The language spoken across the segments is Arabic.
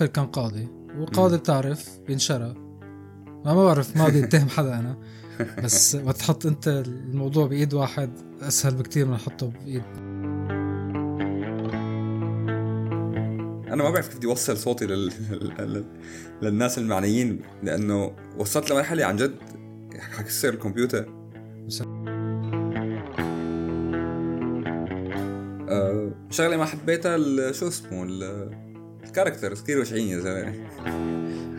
ابل كان قاضي وقاضي بتعرف بينشرى. ما ما بعرف ما بدي أتهم حدا أنا. بس وتحط أنت الموضوع بإيد واحد أسهل بكتير من أحطه بإيد. أنا ما بعرف كيف بدي اوصل صوتي لل... لل... للناس المعنيين لأنه وصلت لمرحلة عن جد حكسر الكمبيوتر. أه شغلة ما حبيتها شو اسمه الكاركترز كثير وجعين يا زلمة.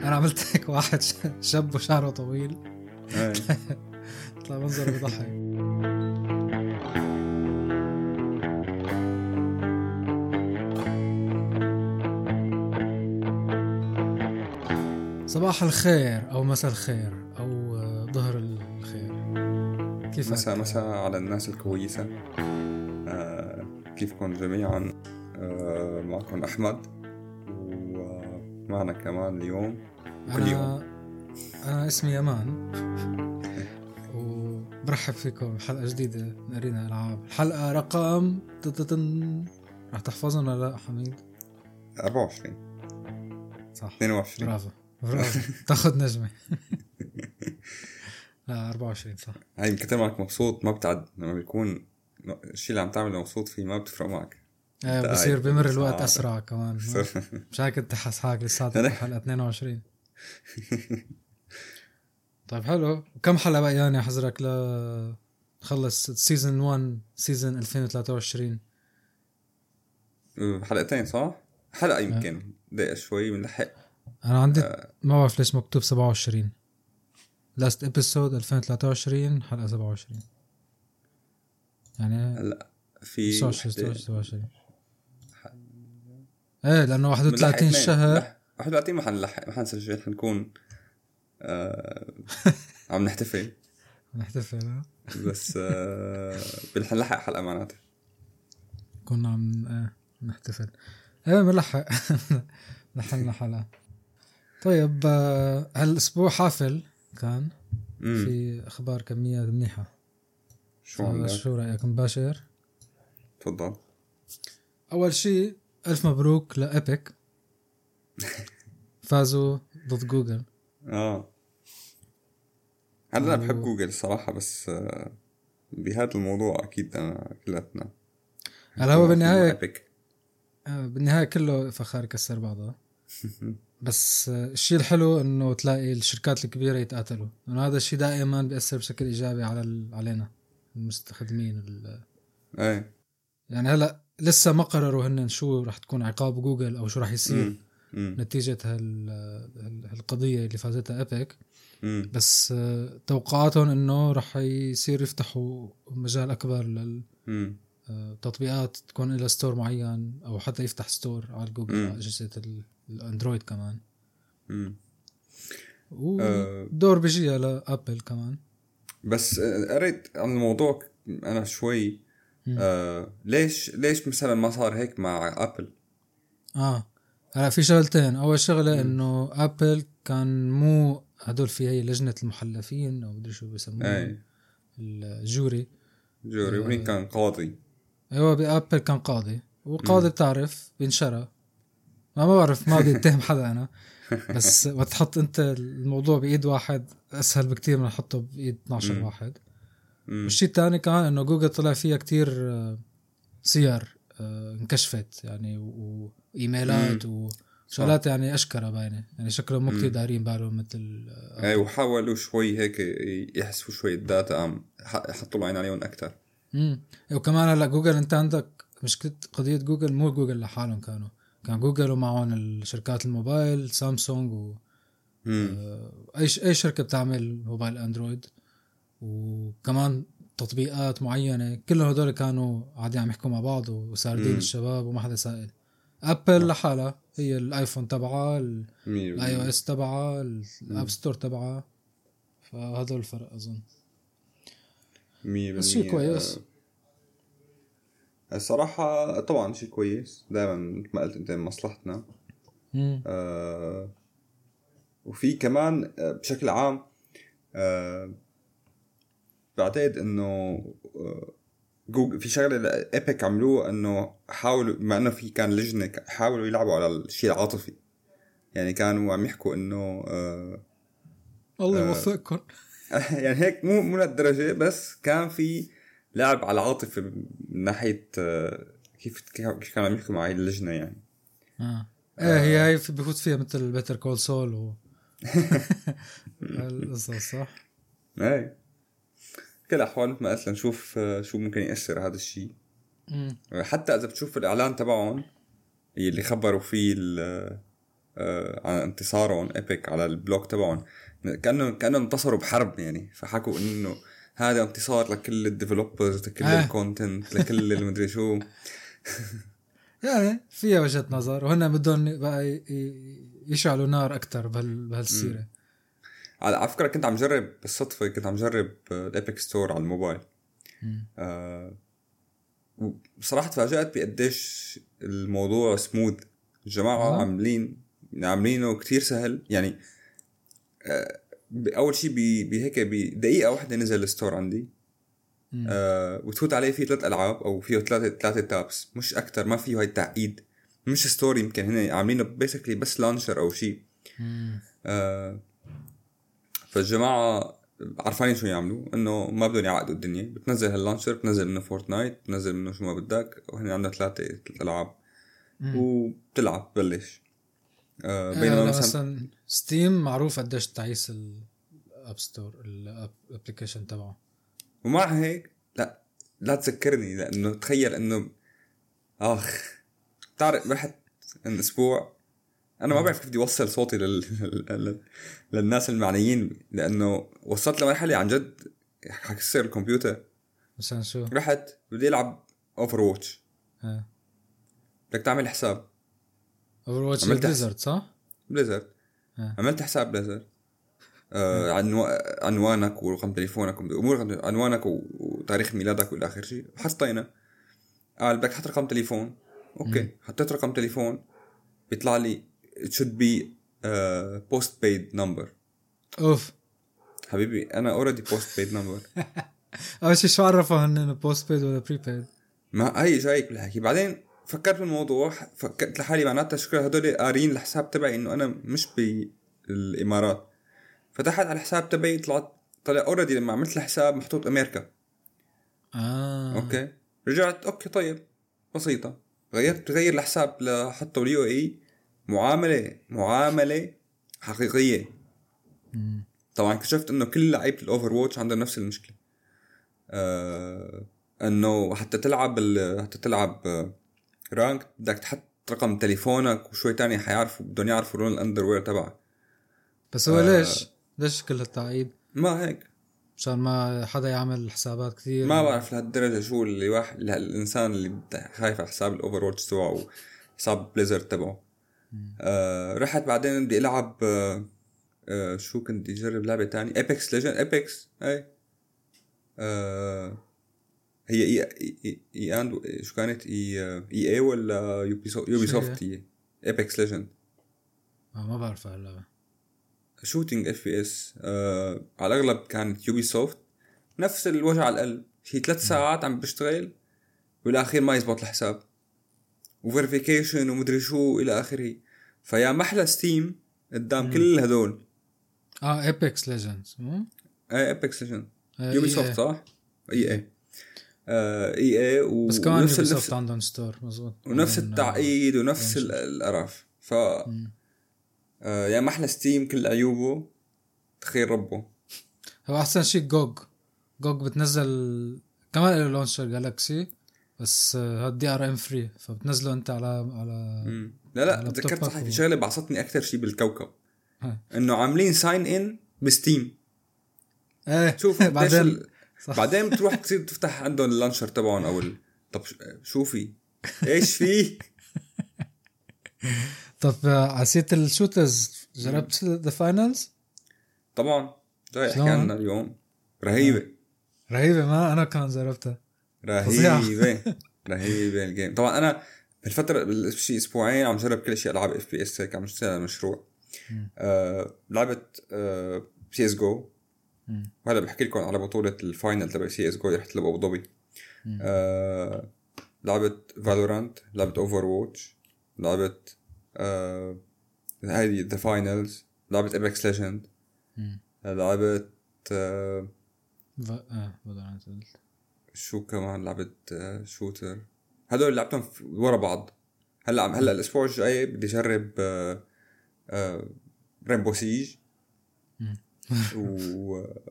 أنا عملت هيك واحد شاب وشعره طويل. إيه. طلع منظره بضحك. صباح الخير أو مساء الخير أو ظهر الخير. كيف مساء مساء على الناس الكويسة. آه كيفكم جميعا؟ آه معكم أحمد. ومعنا كمان اليوم كل يوم. أنا أنا اسمي يمان وبرحب فيكم بحلقة جديدة من أرينا ألعاب. الحلقة رقم. رح تحفظهم ولا لا حميد؟ 24 صح. 22 برافو. برافو. تاخذ نجمة. لا 24 صح. هاي من كتر ماك مبسوط ما بتعد لما بيكون الشيء اللي عم تعمله مبسوط فيه ما بتفرق معك. بصير هاي بمر الوقت. أسرع كمان. مش هيك انت حاس حالك لساتك حلقه 22 طيب حلو. وكم حلقة بقياني حضرك ل خلص season 1 season 2023 حلقتين صح؟ حلقة يمكن. دقيقة شوي بنلحق. أنا عندي ما بعرف ليش مكتوب 27 last episode 2023 حلقة 27 يعني هلا في 26 وحدة- 27 إيه لأنه بنلحق 31 اثنين. شهر. لا، 31 ما حنلحق ما حنسجل حنكون آه عم نحتفل. نحتفل ها؟ بس آه بنلحق حلقة معناتها كنا عم إيه نحتفل. إيه بنلحق لحقنا حلقة. طيب آه، هالأسبوع حافل كان امم في أخبار كميات منيحة. شو؟ شو رأيك؟ مباشر. تفضل. أول شيء ألف مبروك لابيك فازوا ضد جوجل. آه. هلا أنا بحب جوجل الصراحة بس آه بهذا الموضوع أكيد أنا كلياتنا هلا هو بالنهايه آه، بالنهاية كله فخار يكسر بعضها بس آه، الشيء الحلو إنه تلاقي الشركات الكبيرة يتقاتلوا. لأنه هذا الشيء دائما بيأثر بشكل إيجابي على ال- علينا المستخدمين ال- إيه. يعني هلا لسه ما قرروا هن شو رح تكون عقاب جوجل أو شو رح يصير. نتيجة هال هال- هالقضية اللي فازتها إيبك. بس آه، توقعاتهم إنه رح يصير يفتحوا مجال أكبر مم. للتطبيقات تكون لها store معين أو حتى يفتح store على جوجل. على أجهزة ال- الأندرويد كمان مم. آه. ودور بيجيها لابل كمان بس آه، قريت عن الموضوع أنا شوي آه ليش ليش مثلا ما صار هيك مع ابل آه. هلا في شغلتين. أول شغلة إنه ابل كان مو هدول في هي لجنة المحلفين أو مدري شو بيسموها ال jury. jury آه. وهين كان قاضي. أيوه بابل كان قاضي. وقاضي بتعرف بينشرى. ما ما بعرف ما بدي اتهم حدا أنا. بس وتحط أنت الموضوع بإيد واحد أسهل بكتير من أحطه بإيد 12 مم. واحد. والشيء الثاني كمان إنه جوجل طلع فيها كتير آه، سير آه، انكشفت يعني و emails وشغلات يعني اشكره باينة. يعني شكلهم مو كتير مم. دارين بالهم مثل آه، أي وحاولوا شوي هيك يحسوا شوي ال data قام ح- حطوا العين عليهم أكثر امم وكمان هلأ جوجل أنت عندك مشكله قضية جوجل مو جوجل لحالهم كانوا. كان جوجل ومعهم الشركات الموبايل سامسونج و أي أي شركة بتعمل موبايل أندرويد. وكمان تطبيقات معينة كلهم هدول كانوا قاعدين عم يحكوا مع بعض وساردين مم. الشباب وما حدا سائل. ابل لحالها هي الايفون تبعها ال iOS تبعها ال App Store تبعها. فهذا الفرق أظن. بس شيء كويس. الصراحة طبعا شيء كويس. دائما مثل ما قلت أنت مصلحتنا. آه وفي كمان آه، بشكل عام آه بعتقد إنه آه، جوجل في شغلة ايبك عملوه إنه حاولوا بما إنه في كان لجنة حاولوا يلعبوا على الشيء العاطفي. يعني كانوا عم يحكوا إنه آه الله يوفقكم. يعني هيك مو مو لهالدرجة بس كان في لعب على العاطفة من ناحية آه كيف كيف كانوا عم يحكوا مع هاي اللجنة يعني. آه. إيه هي هي في- بفوت فيها مثل بيتر كول سول و القصص صح؟ إيه كل الاحوال مثل ما قلت لنشوف آه، شو ممكن يأثر هذا الشيء. حتى إذا بتشوف الإعلان تبعهم اللي خبروا فيه ال- آه، عن انتصارهم إيبك على ال blog تبعهم كانه كانه انتصروا بحرب يعني. فحكوا إنه هذا انتصار لكل ال developers لكل آه. ال content لكل المدري شو. يعني فيها وجهة نظر وهن بدهم بقى يشعلوا نار أكثر بهال بهالسيرة. على فكرة كنت عم جرب بالصدفة كنت عم جرب ال Epic Store على الموبايل. آه وبصراحه تفاجأت بقديش الموضوع سموث الجماعة آه. عاملين عاملينه كتير سهل يعني آه أول شيء بهيك بدقيقه واحدة نزل ال store عندي مم. آه وتفوت عليه فيه ثلاث ألعاب أو فيه ثلاثة ثلاثة tabs مش أكثر ما فيه هاي التعقيد مش store يمكن هن عاملينه basically بس launcher أو شيء. آه فالجماعة عرفانين شو يعملوا إنه ما بدهم يعقدوا الدنيا بتنزل هال launcher بتنزل منه فورتنايت بتنزل منه شو ما بدك وهن عندنا ثلاثة ثلاث العاب. وبتلعب ببلش. آه إيه، بينما مثلا مثلا ستيم معروف قديش تعيس ال app store ال application تبعه. ومع هيك. لا لا تذكرني لأنه تخيل إنه آخ بتعرف رحت من أسبوع أنا ما بعرف كيف بدي اوصل صوتي لل... لل... للناس المعنيين لأنه وصلت لمرحلة عن جد حكسر الكمبيوتر. مثلا شو؟ رحت بدي ألعب Overwatch Over بدك تعمل حساب. watch عملت Blizzard صح؟ Blizzard. آه. عملت حساب Blizzard. آه عنو... عنوانك ورقم تليفونك أمور عنوانك. وتاريخ ميلادك والى آخر شيء. حطينا. قال بدك تحط رقم تليفون. okay. حطيت رقم تليفون. بيطلع لي it should be uh, post paid number. أوف. حبيبي أنا already post paid number. أول شيء شو عرفوا هن post paid ولا paid؟ ما هي جايك بالحكي بعدين فكرت بالموضوع فكرت لحالي معناتها شكرا هدول قارين الحساب تبعي إنه أنا مش بالإمارات. فتحت على الحساب تبعي طلعت طلع already لما عملت الحساب محطوط أمريكا. آه. okay. رجعت okay طيب. بسيطة. غيرت غير الحساب لحطه ال UAE معاملة معاملة حقيقية مم. طبعا اكتشفت إنه كل لعيبة ال Overwatch عندهم نفس المشكلة آه إنه حتى تلعب حتى تلعب آه، ranked بدك تحط رقم تليفونك وشوي تاني حيعرفوا بدهم يعرفوا لون ال underwear تبعك بس هو آه. ليش؟ ليش كل هالتعقيد؟ ما هيك مشان ما حدا يعمل حسابات كثير ما بعرف لهالدرجة شو اللي واحد الانسان اللي خايف على حساب ال Overwatch تبعه وحساب Blizzard تبعه آه رحت بعدين بدي ألعب آه آه شو كنت بدي أجرب لعبة تانية؟ Apex Legends Apex اي آه هي اي اي اي اند شو كانت؟ اي اي اي ولا يوبي سوفت يوبي؟ سوفت هي ايبكس ليجند آه ما بعرف هاللعبه شوتينج اف بي اس آه على الأغلب كانت يوبي سوفت نفس الوجع على القلب هي ثلاث ساعات عم بشتغل بالاخير ما يزبط الحساب. وفيريفيكيشن ومدري شو إلى آخره. فيا محلى ستيم قدام كل هدول. آه ايبكس ليجندز مو؟ اي Apex Legend Ubisoft. صح؟ إي إي. آه إي إي و- بس كمان Ubisoft عندهم store مزبوط ونفس آه، التعقيد ونفس القرف. ف مم. آه يا محلى Steam كل عيوبه تخيل ربه. هو أحسن شيء جوج جوج بتنزل كمان له launcher Galaxy بس آه، هاد DRM free فبتنزله أنت على على مم. لا لا تذكرت صح في شغلة بعصتني أكثر شيء بالكوكب. إنه عاملين sign in ب Steam إيه شوف بعدين صح. بعدين بتروح تصير تفتح عندهم ال launcher تبعهم أو ال... طب شو في؟ إيش في؟ طب آه، عسيت ال shooters جربت The Finals؟ طبعا جاي شلون؟ احكي عنها اليوم رهيبة رهيبة ما أنا كمان جربتها. رهيبة رهيبة ال game طبعا أنا بالفترة شي أسبوعين عم جرب كل شيء ألعاب FPS هيك عم اشتغل على مشروع. آه لعبت آه سي اس جو. وهلا بحكي لكم على بطولة ال final تبع سي اس جو اللي رحت لها بابو ظبي. آه لعبت Valorant لعبت Overwatch لعبت آه هذه The Finals لعبة Apex Legend مم. لعبة آه Valorant شو كمان لعبة آه shooter. هدول اللي لعبتهم ورا بعض. هلأ هلأ الأسبوع الجاي بدي أجرب آه آه Rainbow Siege. و آه،.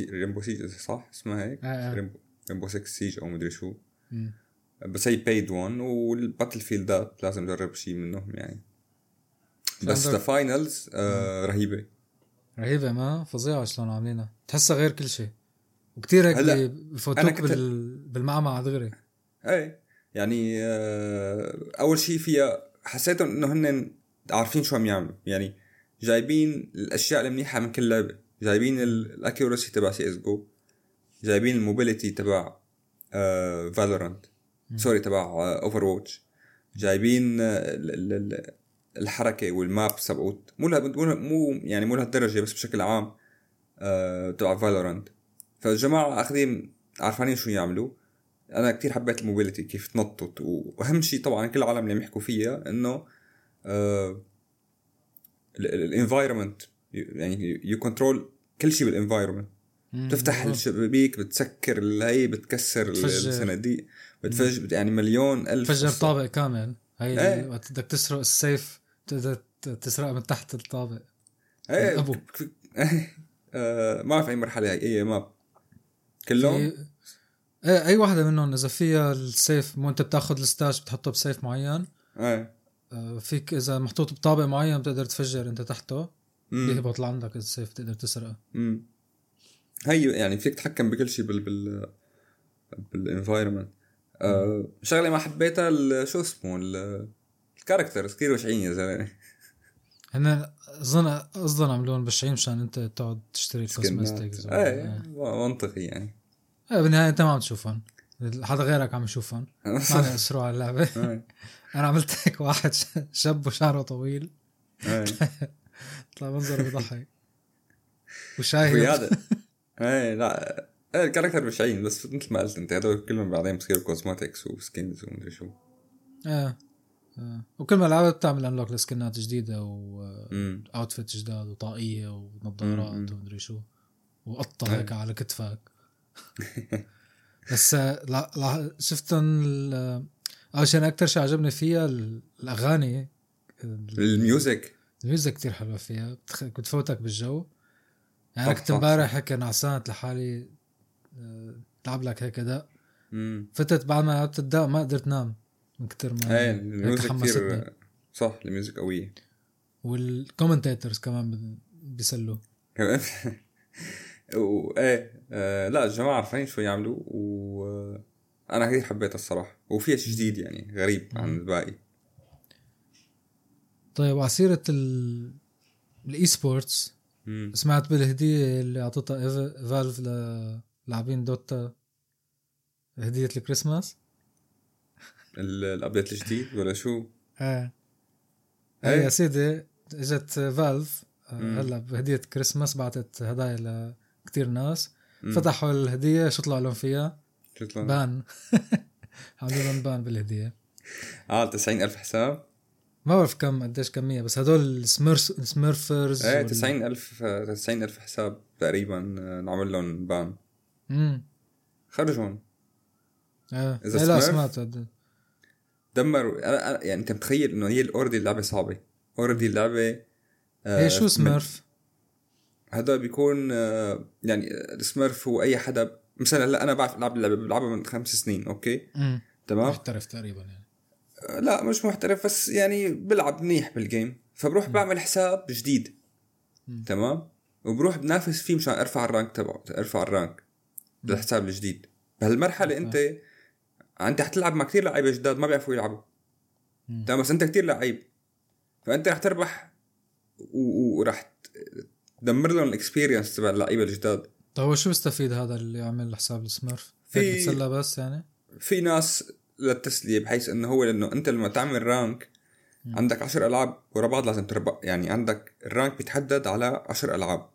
Rainbow Siege صح؟ اسمها هيك؟ آه، آه. Rainbow Rainbow 6 Siege أو مدري شو. بس هي paid one وال Battlefield ات لازم أجرب شيء منهم يعني. بس The Finals آه رهيبة. رهيبة ما فظيعة شلون عاملينها. تحسها غير كل شيء وكتير هيك بفوتوك كنت- بال... بالمعمعة دغري. إيه يعني آه أول شيء فيها حسيتهم إنه هن عارفين شو عم يعملوا. يعني جايبين الأشياء المنيحة من كل لعبة. جايبين ال accuracy تبع سي اس جو جايبين ال mobility تبع آه Valorant sorry تبع Overwatch جايبين آه، ال- ال- الحركة وال map تبعوت مو مو يعني مو لهالدرجة بس بشكل عام آه تبع Valorant فالجماعة أخذين عارفانين شو يعملوا أنا كتير حبيت ال mobility كيف تنطط وأهم شيء طبعا كل العالم اللي عم يحكوا فيها إنه ال environment يعني you control كل شيء بال environment. بتفتح. الشبابيك بتسكر الهي بتكسر بتفجر. الصناديق بتفجر يعني مليون ألف تفجر قصة. طابق كامل هي إيه. وقت بدك تسرق ال safe تقدر ت- تسرقها من تحت الطابق إيه ك- آه، ما بعرف أي مرحلة هي اي map كلهم؟ في- إيه أي واحدة منهم إذا فيها ال safe مو أنت بتاخذ ال stash بتحطه ب safe معين. إيه. آه، فيك إذا محطوط بطابق معين بتقدر تفجر أنت تحته. مم. بيهبط لعندك ال safe تقدر تسرقه. مم. هي يعني فيك تتحكم بكل شيء بال بال بال environment آه شغلة ما حبيتها شو اسمه ال- ال characters كثير وجعين يا زلمه هن اظن قصدهم عملون بشعين مشان انت تقعد تشتري skin ات. ال cosmetics إيه منطقي يعني. إيه بالنهاية انت ما عم تشوفهم. حدا غيرك عم يشوفهم. ما عم يأثروا على اللعبة. إيه. أنا عملت هيك واحد شاب وشعره طويل. إيه. طلع منظره بضحك. وشايب وهذا إيه لا. إيه ال character وجعين بس مثل ما قلت أنت هدول كلهم بعدين بصيروا cosmetics و skins ومدري شو. إيه. وكل ما لعبت بتعمل unlock ل skin ات جديدة و outfit جداد وطاقية ونظارات. ومدري شو. وقطة إيه. هيك على كتفك. بس آه، لا لا شفتن اول شيء أكثر شيء عجبني فيها ال- الأغاني. ال- ال music؟ ال music كتير حلوة فيها. بتخ... بتفوتك بالجو. يعني أنا كنت امبارح هيك نعسان لحالي آه، لعب لك هيك دق فتت بعد ما لعبت الدق ما قدرت نام. من كتر ما إيه ال music. كثير صح ال music قوية وال commentators كمان بي- بيسلوا كمان وايه آه لا الجماعة عارفين شو يعملوا و آه، أنا كثير حبيتها الصراحة وفيها شيء جديد يعني غريب عن. الباقي طيب وعلى سيرة ال ال esports. سمعت بالهدية اللي أعطتها Valve للاعبين Dota هدية الكريسماس؟ ال- ال update الجديد ولا شو؟ إيه إيه. إيه يا سيدي اجت Valve آه،. هلا بهدية كريسماس بعتت هدايا لكتير ناس مم. فتحوا الهدية شو طلع لهم فيها؟ شو طلع؟ ban عملوا لهم ban بالهدية آه 90 ألف حساب؟ ما بعرف كم قديش كمية بس هدول السميرس ال smurfers إيه وال- 90 ألف 90 ألف حساب تقريبا آه، نعمل لهم ban امم خرجهم إيه إذا إيه لا؟ سمعت دمروا. يعني أنت متخيل إنه هي already اللعبه صعبة؟ already اللعبه آه، هي شو smurf؟ هذا بيكون آه، يعني ال smurf هو اي حدا مثلا هلأ أنا بعرف العب اللعبة بلعبها من خمس سنين أوكي؟ تمام؟ محترف تقريبا يعني. آه، لا مش محترف بس يعني بلعب منيح بال game فبروح بعمل حساب جديد مم. تمام؟ وبروح بنافس فيه مشان أرفع ال rank تبعه أرفع ال rank للحساب الجديد. بهالمرحلة أنت انت حتلعب مع كثير لعيبة جداد ما بيعرفوا يلعبوا. تمام بس انت كثير لعيب فانت رح تربح ورح تدمر لهم ال experience تبع اللعيبة الجداد طيب هو شو بيستفيد هذا اللي عمل حساب ال smurf؟ في- بتسلى بس يعني؟ في ناس للتسلية بحيث إنه هو لأنه أنت لما تعمل rank مم. عندك عشر ألعاب ورا بعض لازم تربح يعني عندك ال rank بيتحدد على عشر ألعاب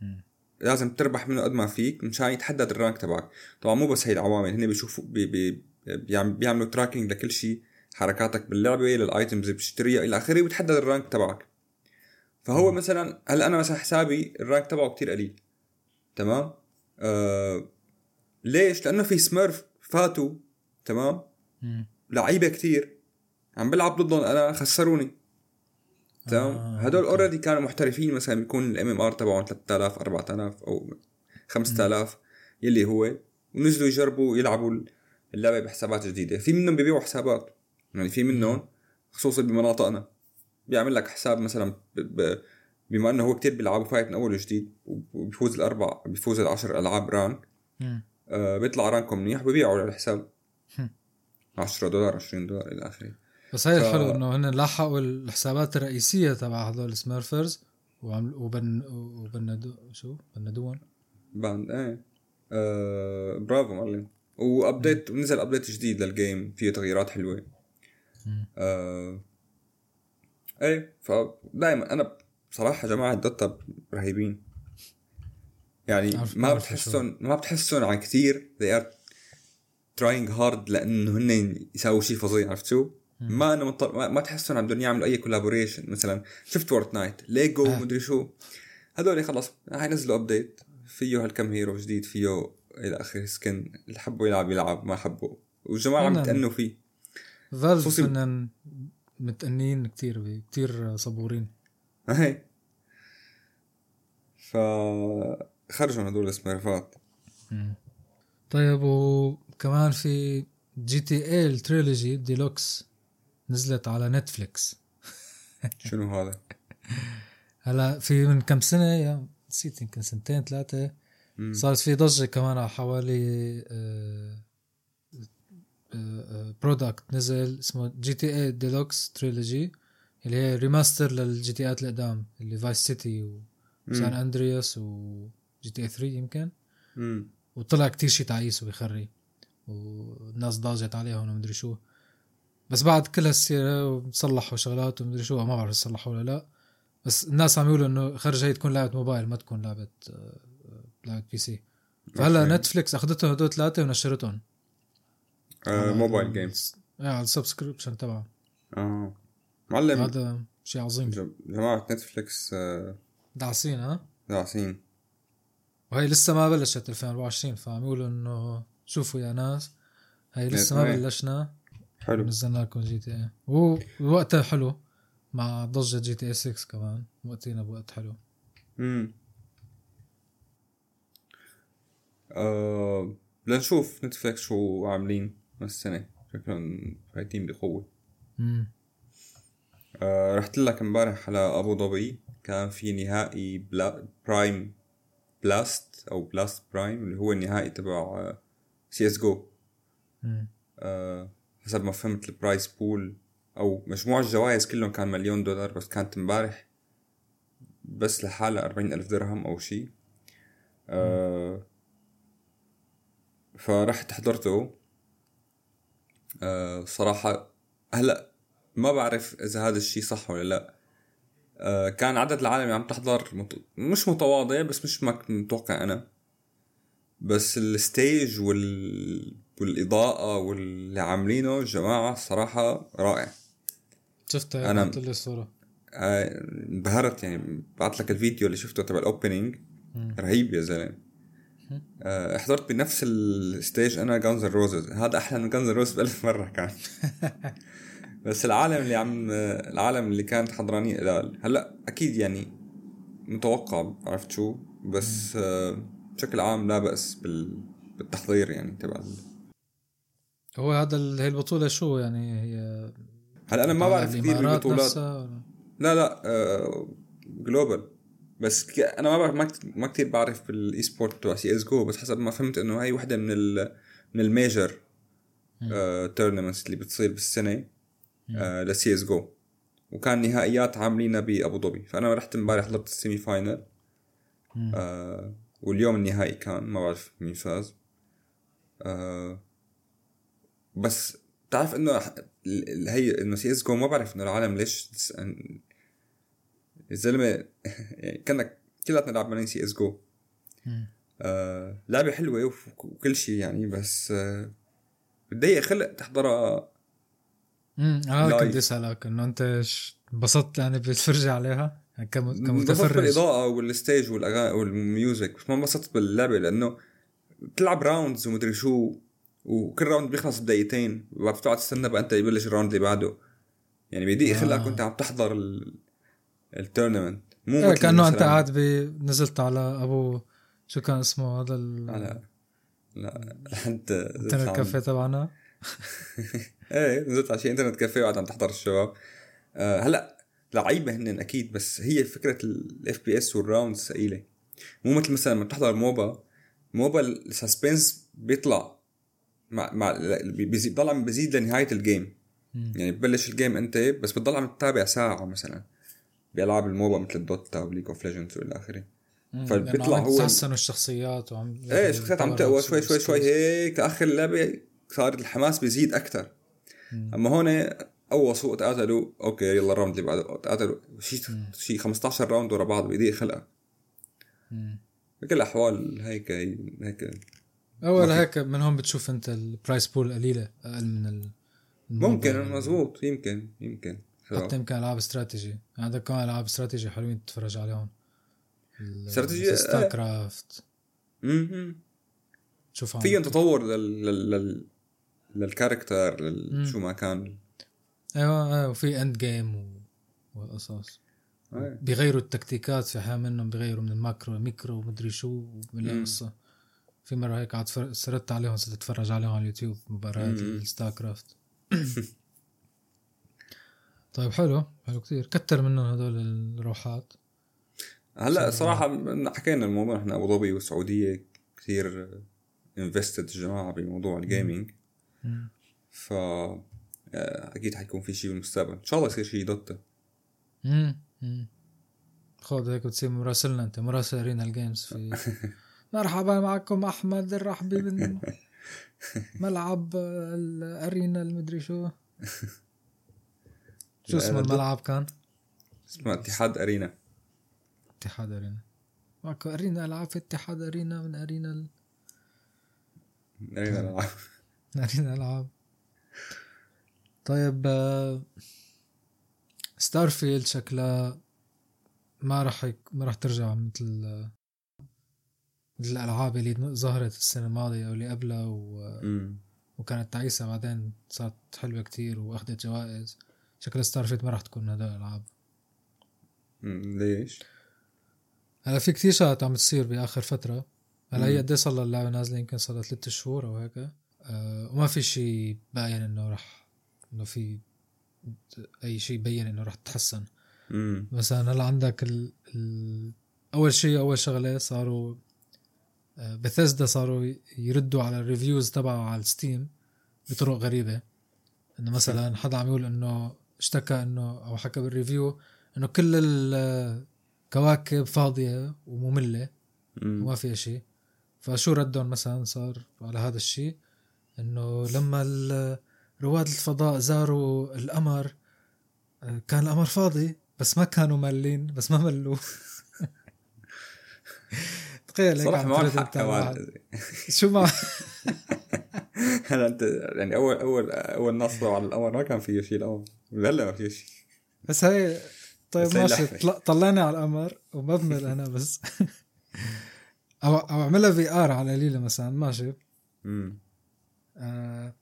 مم. لازم تربح منه قد ما فيك مشان يتحدد ال rank تبعك طبعا مو بس هي العوامل هن بيشوفوا بي بي بيعملوا tracking لكل شيء حركاتك باللعبة لل items اللي بتشتريها إلى آخره وبتحدد ال rank تبعك. فهو مثلا هلأ أنا مثلا حسابي ال rank تبعه كتير قليل. تمام؟ آه ليش؟ لأنه في smurf فاتوا. تمام. لعيبة كتير. عم بلعب ضدهم أنا خسروني. تمام؟ آه، هدول. already كانوا محترفين مثلا بيكون ال MMR تبعهم 3000 4000 أو 5000 يلي هو. ونزلوا يجربوا يلعبوا اللعبة بحسابات جديدة. في منهم بيبيعوا حسابات. يعني في منهم خصوصا بمناطقنا. بيعمل لك حساب مثلا. بما إنه هو كتير بيلعبوا فايت من أول وجديد وبيفوز الأربع بيفوز العشر ألعاب rank. آه بيطلع rankهم منيح ببيعوا على الحساب. هم. 10 دولار 20 دولار إلى آخره. بس هي ف- الحلو إنه هن لحقوا الحسابات الرئيسية تبع هدول ال smurfers وعمل و ban وبندو شو؟ بندون banned إيه. آه برافو معلم. و update ونزل update جديد لل game فيه تغييرات حلوة. آه إيه فدائما أنا بصراحة جماعة دوتا رهيبين. يعني عارف- ما بتحسهم ما بتحسهم عن كثير. They are trying hard لأنه هن يساووا شيء فظيع عرفت شو؟ ما أنا مضطر ما, ما تحسهم عم بدهم يعملوا أي collaboration مثلا شفت فورت نايت ليجو آه. مدري شو. هذول خلص هاي نزلوا update فيه هالكم hero جديد فيه إلى آخره سكن اللي حبوا يلعب يلعب ما حبوا والجماعة عم نعم. يتأنوا فيه. Valve خصوصي- هن متأنين كتير كتير صبورين. هي. ف خرجوا هدول السميرفات طيب وكمان في GTA ال trilogy deluxe نزلت على Netflix. شنو هذا؟ هلا في من كم سنة؟ يا نسيت يمكن سنتين ثلاثة. صارت في ضجة كمان على حوالي آه، product نزل اسمه GTA deluxe trilogy اللي هي remaster لل GTAات القدام اللي Vice City و San Andreas و GTA 3 يمكن. مم. وطلع كتير شي تعيس وبيخري والناس ضاجت عليهم ومدري شو. بس بعد كل هالسيرة وصلحوا شغلات ومدري شو ما بعرف صلحوا ولا لا. بس الناس عم يقولوا إنه خرج هي تكون لعبة موبايل ما تكون لعبة آه، لعبة PC فهلا. Netflix اخذتهم هدول ثلاثة ونشرتهم. آه mobile games إيه على ال subscription تبعه آه. معلم. هذا شيء عظيم. جم- جماعة Netflix آه، دعسين ها؟ داعسين. وهي لسه ما بلشت 2024 فعم يقولوا إنه شوفوا يا ناس هي لسه ما إيه. بلشنا. حلو. نزلنا لكم GTA ووقتها حلو مع ضجة GTA 6 كمان وقتينا بوقت حلو. امم آه لنشوف Netflix شو عاملين هالسنة شكلهم فايتين بقوة امم آه رحت لك امبارح على أبو ظبي. كان في نهائي Bla Premier BLAST أو BLAST Premier اللي هو النهائي تبع سي اس جو حسب ما فهمت ال prize pool أو مجموع الجوائز كلهم كان مليون دولار بس كانت امبارح بس لحالها أربعين ألف درهم أو شي. آه فرحت حضرته. آه صراحة هلا ما بعرف إذا هذا الشي صح ولا لا. آه كان عدد العالم اللي عم تحضر مت... مش متواضع بس مش ما كنت متوقع أنا. بس ال stage وال... والإضاءة واللي عاملينه جماعة صراحة رائع. شفتها أنا- لي الصورة. آه، انبهرت يعني. بعت لك الفيديو اللي شفته تبع ال opening. مم. رهيب يا زلمة. آه، حضرت بنفس ال stage أنا Guns N' Roses هذا أحلى من Guns N' Roses بألف مرة كان. بس العالم اللي عم العالم اللي كانت حضرانين قلال هلأ أكيد يعني متوقع عرفت شو بس آه، بشكل عام لا بأس بال... بالتحضير يعني تبع هو هذا هي البطولة شو يعني؟ هي هلأ أنا ما بعرف كثير ولا؟ لا لا آه global بس ك... أنا ما بعرف ما, كت... ما كثير بعرف بال esport تبع CS:GO بس حسب ما فهمت إنه هي وحدة من ال... من ال major آه tournaments اللي بتصير بالسنة آه لسي اس جو وكان نهائيات عاملينها بأبو ظبي. فأنا رحت امبارح حضرت ال semi-final. آه واليوم النهائي كان ما بعرف مين فاز. آه بس بتعرف إنه هي إنه سي اس جو ما بعرف إنه العالم ليش الزلمة يعني كأنك كلياتنا لعبانين سي إس جو. آه لعبة حلوة وكل شيء يعني بس آه بتضايق خلق تحضرها امم آه. كنت اسالك إنه أنت انبسطت يعني بالفرجه عليها يعني كمتفرج بالإضاءة وال stage والاغاني وال music بس ما انبسطت باللعبة لأنه بتلعب rounds ومدري شو وكل round بيخلص بدقيقتين وبعد بتقعد تستنى بقى أنت يبلش ال round اللي بعده يعني بيضيق آه. خلقك وأنت عم تحضر ال- ال tournament. مو مثل كأنه أنت قاعد. نزلت على أبو شو كان اسمه هذا ال... على لا. أنت internet café تبعنا. إيه نزلت على شيء internet café وقاعد عم تحضر الشباب. آه هلا لعيبة هن أكيد بس هي فكرة ال FPS وال rounds ثقيلة. مو مثل مثلا لما بتحضر MOBA MOBA ال suspense بيطلع مع مع بيزيد بضل عم بزيد لنهايه ال game. يعني ببلش ال game أنت بس بتضل عم تتابع ساعة مثلا. بالعاب ال MOBA مثل ال Dota و League of Legends والى آخره. فبيطلع هو- تحسنوا الشخصيات وعم إيه شخصيات عم تقوى شوي شوي شوي هيك لاخر اللعبه صار الحماس بيزيد أكثر مم. أما هون اول سوق تقاتلوا أوكي يلا ال round اللي بعده تقاتلوا شيء. شيء 15 round ورا بعض بيضيق خلقك مم. بكل الاحوال هيك هيك أول هيك من هون بتشوف أنت ال prize pool قليلة أقل من ال ممكن. مزبوط يمكن يمكن حتى يمكن ألعاب استراتيجي عندك كمان ألعاب استراتيجي حلوين تتفرج عليهم استراتيجي، StarCraft إيه. شوف فيهم تطور لل لل لل لل character لل... شو ما كان أيوه أيوه وفي end game و... والقصص إيه. بيغيروا التكتيكات في أحيان منهم بيغيروا من ال macro micro ومدري شو ومليون مم. قصه في مرة هيك قعدت سردت عليهم صرت أتفرج عليهم على اليوتيوب مباريات. ال StarCraft طيب حلو حلو كتير كتر منهم هدول الروحات هلا صراحة. صراحة حكينا الموضوع إحنا أبو ظبي والسعودية كثير invested الجماعه بموضوع ال gaming. ف آه، أكيد حيكون في شيء بالمستقبل إن شاء الله يصير شيء Dota مم. مم. خذ هيك بتصير مراسلنا أنت مراسل Arena ال games في مرحبا معكم أحمد الرحبي من ملعب ال arena المدري شو شو اسم. الملعب كان؟ اسمها اتحاد Arena. اتحاد Arena. معكم Arena ألعاب في اتحاد Arena من Arena ال... Arena الألعاب. Arena العاب طيب Starfield شكلها ما راح يك... ما راح ترجع مثل آه، الألعاب اللي ظهرت السنة الماضية أو اللي قبلها و... وكانت تعيسة. بعدين صارت حلوة كتير وأخذت جوائز. شكل Starfield ما راح تكون من هدول الالعاب ليش؟ هلا في كتير شغلات عم تصير بآخر فترة. هلا هي. قد صار اللعبه نازلة؟ يمكن صار لها ثلاث شهور أو هيك. أه وما في شيء باين إنه راح إنه في أي شيء يبين إنه راح تتحسن. مثلا هلا عندك ال... ال... أول شيء أول شغلة صاروا بثيسدا صاروا يردوا على ال reviews تبعه على ال Steam بطرق غريبة. إنه مثلا حدا عم يقول إنه اشتكى انه أو حكى بال review انه كل الكواكب فاضية ومملة. وما فيها شيء. فشو ردهم مثلا صار على هذا الشيء؟ إنه لما رواد الفضاء زاروا القمر آه، كان القمر فاضي بس ما كانوا مالين بس ما ملوا تخيل هيك صراحة ما شو ما هلا انت يعني اول اول أول نصره على القمر ما كان فيه شيء القمر هلا ما فيه شيء بس هي طيب ماشي. طلعني على القمر وببمل أنا بس. أو أو أعملها في آر على قليله مثلا ماشي. امم آه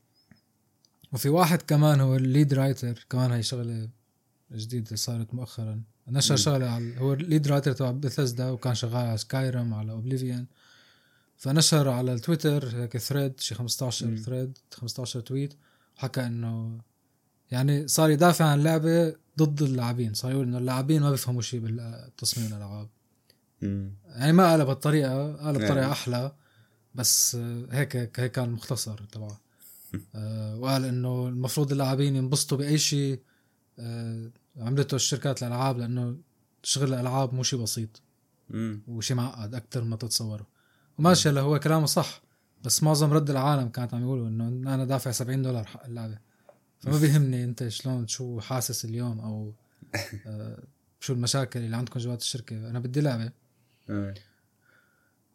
وفي واحد كمان هو ال lead writer كمان هي شغلة جديدة صارت مؤخرا. نشر. شغلة على هو ال lead writer تبع بثزدا وكان شغال على Skyrim على Oblivion فنشر على التويتر هيك thread شي 15 مم. thread 15 tweet وحكى إنه يعني صار يدافع عن اللعبة ضد اللاعبين. صار يقول إنه اللاعبين ما بيفهموا شيء بالتصميم الالعاب يعني ما قالها بالطريقة قالها بطريقة يعني. أحلى بس هيك هيك كان مختصر تبعه آه، وقال إنه المفروض اللاعبين ينبسطوا بأي شيء آه، عملته الشركات الالعاب لأنه شغل الألعاب مو شيء بسيط. وشيء معقد أكثر ما تتصوروا وماشي هلا هو كلامه صح بس معظم رد العالم كانت عم يقولوا إنه أنا دافع 70 دولار حق اللعبة. فما بيهمني أنت شلون شو حاسس اليوم أو آه، شو المشاكل اللي عندكم جوات الشركة. أنا بدي لعبة. إيه.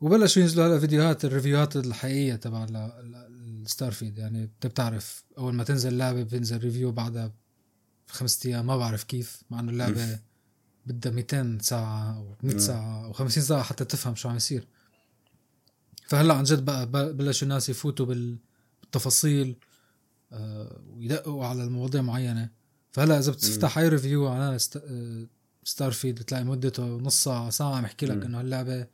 وبلشوا ينزلوا هلا فيديوهات ال reviewهات الحقيقية تبع ال Starfield يعني أنت بتعرف أول ما تنزل لعبة بينزل review بعدها بخمسة أيام ما بعرف كيف مع إنه اللعبة بدها 200 ساعة أو 100 ساعة أو 50 ساعة حتى تفهم شو عم يصير. فهلأ عن جد بقى بلشوا الناس يفوتوا بالتفاصيل آه، ويدققوا على المواضيع معينة. فهلأ إذا بتفتح اي review على Starfield بتلاقي مدته نص ساعة ساعة عم يحكي لك إنه هاللعبة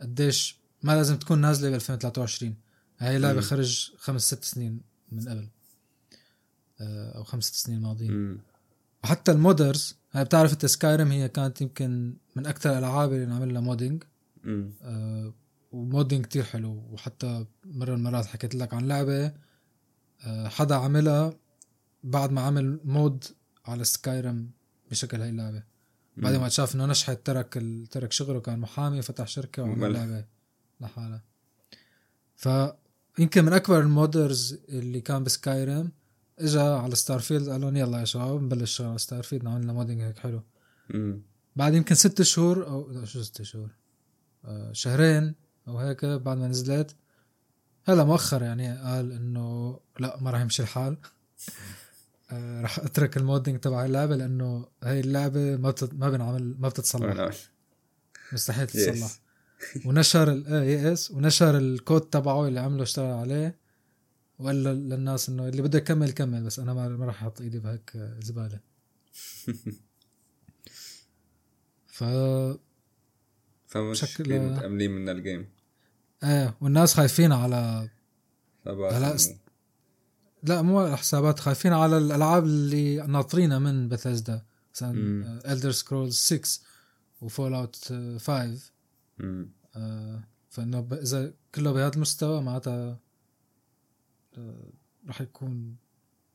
قديش ما لازم تكون نازلة ب 2023 هاي لعبه خرج خمس ست سنين من قبل آه، أو خمس ست سنين ماضيين وحتى ال modders هاي بتعرف إنت Skyrim هي كانت يمكن من أكثر الألعاب اللي نعمل لها modding و modding كتير حلو. وحتى مرة من المرات حكيت لك عن لعبة آه حدا عملها بعد ما عمل mod على Skyrim بشكل هاي اللعبة. بعد ما شاف إنه نجحت ترك ترك شغله كان محامي فتح شركة وعمل لعبة لحالها. فيمكن من أكبر ال modders اللي كان ب Skyrim اجى على Starfield قال لهم يلا يا شباب نبلش شغل على Starfield نعمل لنا modding هيك حلو. مم. بعد يمكن ست شهور أو شو ست شهور؟ آه شهرين أو هيك بعد ما نزلت. هلا مؤخر يعني قال إنه لا ما راح يمشي الحال. آه راح أترك ال modding تبع اللعبة لأنه هاي اللعبة ما بتت... ما بنعمل ما بتتصلح. مستحيل تتصلح. ونشر الاي اس ونشر الكود تبعه اللي عمله اشتغل عليه. وقال للناس إنه اللي بده يكمل كمل بس أنا ما راح أحط إيدي بهيك زبالة. ف فمش شكل متأملين من ال game إيه والناس خايفين على على است... لا مو حسابات خايفين على الألعاب اللي ناطرينها من بثزدا مثلا Elder Scrolls 6 و Fallout 5 آه فإنه ب... إذا كله بهذا المستوى معناتها آه راح يكون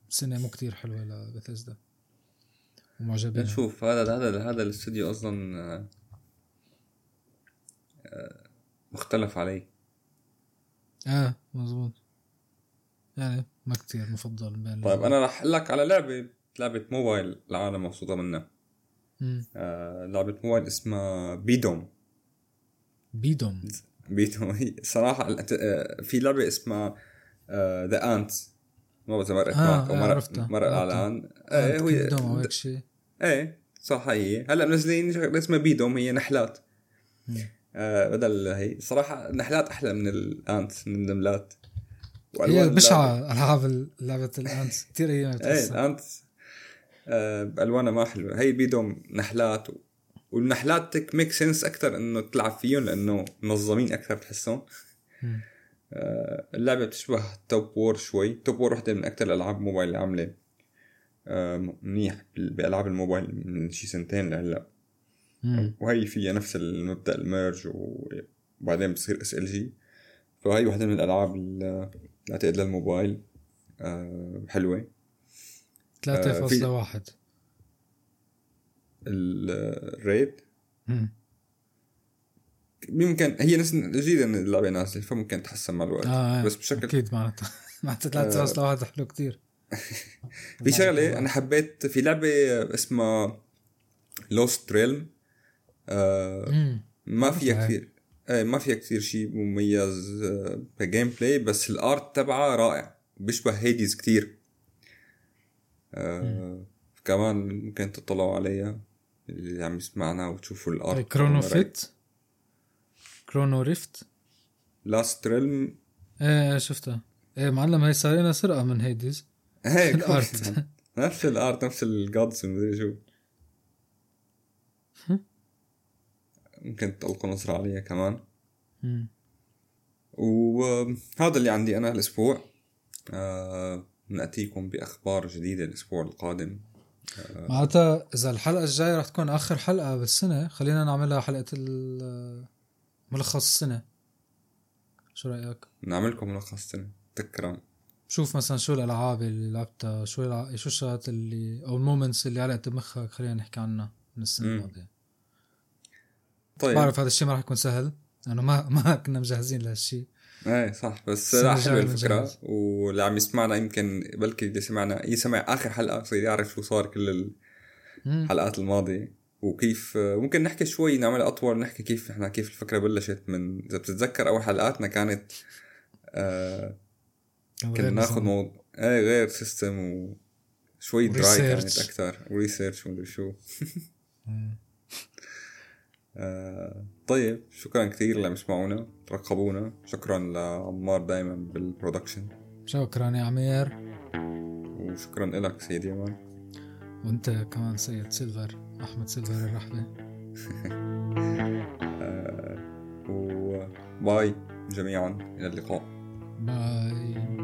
سنه مو كتير حلوة لبثزدا ومعجبين. نشوف. هذا هذا هذا الاستوديو أصلا آه، مختلف عليه. آه مزبوط يعني ما كتير مفضل بين طيب أنا راح أقول لك على لعبة لعبة موبايل العالم مبسوطة منها. آه لعبة موبايل اسمها بيدوم. بيدوم. بيدوم هي صراحة آه، في لعبة اسمها ذا آه انتس ما بعرف مرقت آه معك أو مرق مرق الاعلان إيه شيء إيه صح هي هلأ منزلين شغلة اسمها بيدوم هي نحلات. آه بدل هي. صراحة النحلات أحلى من الأنت من النملات. هي بشعة ألعاب لعبة الأنت. كثير هي إيه الأنت آه بألوانها ما حلوة. هي بيدهم نحلات و... والنحلات تك ميك سنس أكثر إنه تلعب فيهم لأنه منظمين أكثر تحسهم آه اللعبة بتشبه Top War شوي. Top War وحدة من أكثر الألعاب موبايل اللي عاملة. آه منيح بألعاب الموبايل من شي سنتين لهلأ. وهي فيها نفس المبدأ ال merge وبعدين بتصير SLG فهي وحده من الألعاب اللي أعتقد للموبايل آه حلوة. 3.1 آه ال rate. يمكن هي نفس جديدة اللعبة نازلة فممكن تحسن مع الوقت. آه بس بشكل أكيد معناتها. معناتها 3.1 آه حلو كتير. في شغلة أنا حبيت في لعبة اسمها Lost Realm آه ما فيها كثير. إيه ما فيها كثير شيء مميز آه ك gameplay بس ال art تبعها رائع. بيشبه Hades كثير. آه كمان ممكن تطلعوا عليها اللي عم يسمعنا وتشوفوا ال art Chronorift Chronorift Lost Realm إيه شفتها. إيه معلم هي صار لنا سرقة من Hades هيك ال art نفس ال art نفس ال gods مدري شو. ممكن تلقوا نظرة عليها كمان. وهذا اللي عندي أنا الأسبوع. آه نأتيكم بأخبار جديدة الأسبوع القادم. آه معناتها إذا الحلقة الجاية رح تكون آخر حلقة بالسنة خلينا نعملها حلقة ملخص السنة. شو رأيك؟ نعملكم ملخص السنة تكرم. شوف مثلا شو الألعاب اللي لعبتها شو الع... شو الشغلات اللي أو المومنتس اللي علقت بمخك خلينا نحكي عنها من السنة الماضية. طيب. بعرف هذا الشيء ما راح يكون سهل لأنه ما ما كنا مجهزين لهالشيء. إيه صح. بس لا حلوة الفكرة. واللي عم يسمعنا يمكن بلكي اللي سمعنا يسمع آخر حلقة يصير يعرف شو صار كل الحلقات الماضيه وكيف ممكن نحكي شوي نعمل أطول نحكي كيف إحنا كيف الفكرة بلشت من إذا بتتذكر أول حلقاتنا كانت آه كنا ناخذ موضوع إيه gear system وشوي dry كانت أكثر. و research ومدري شو. آه طيب شكرا كثير اللي بيسمعونا ترقبونا. شكرا لعمار دائما بال production. شكرا يا عمير. وشكرا لك سيدي يمان وأنت كمان سيد سيلفر أحمد سيلفر الرحبة. آه و bye جميعا. إلى اللقاء. bye.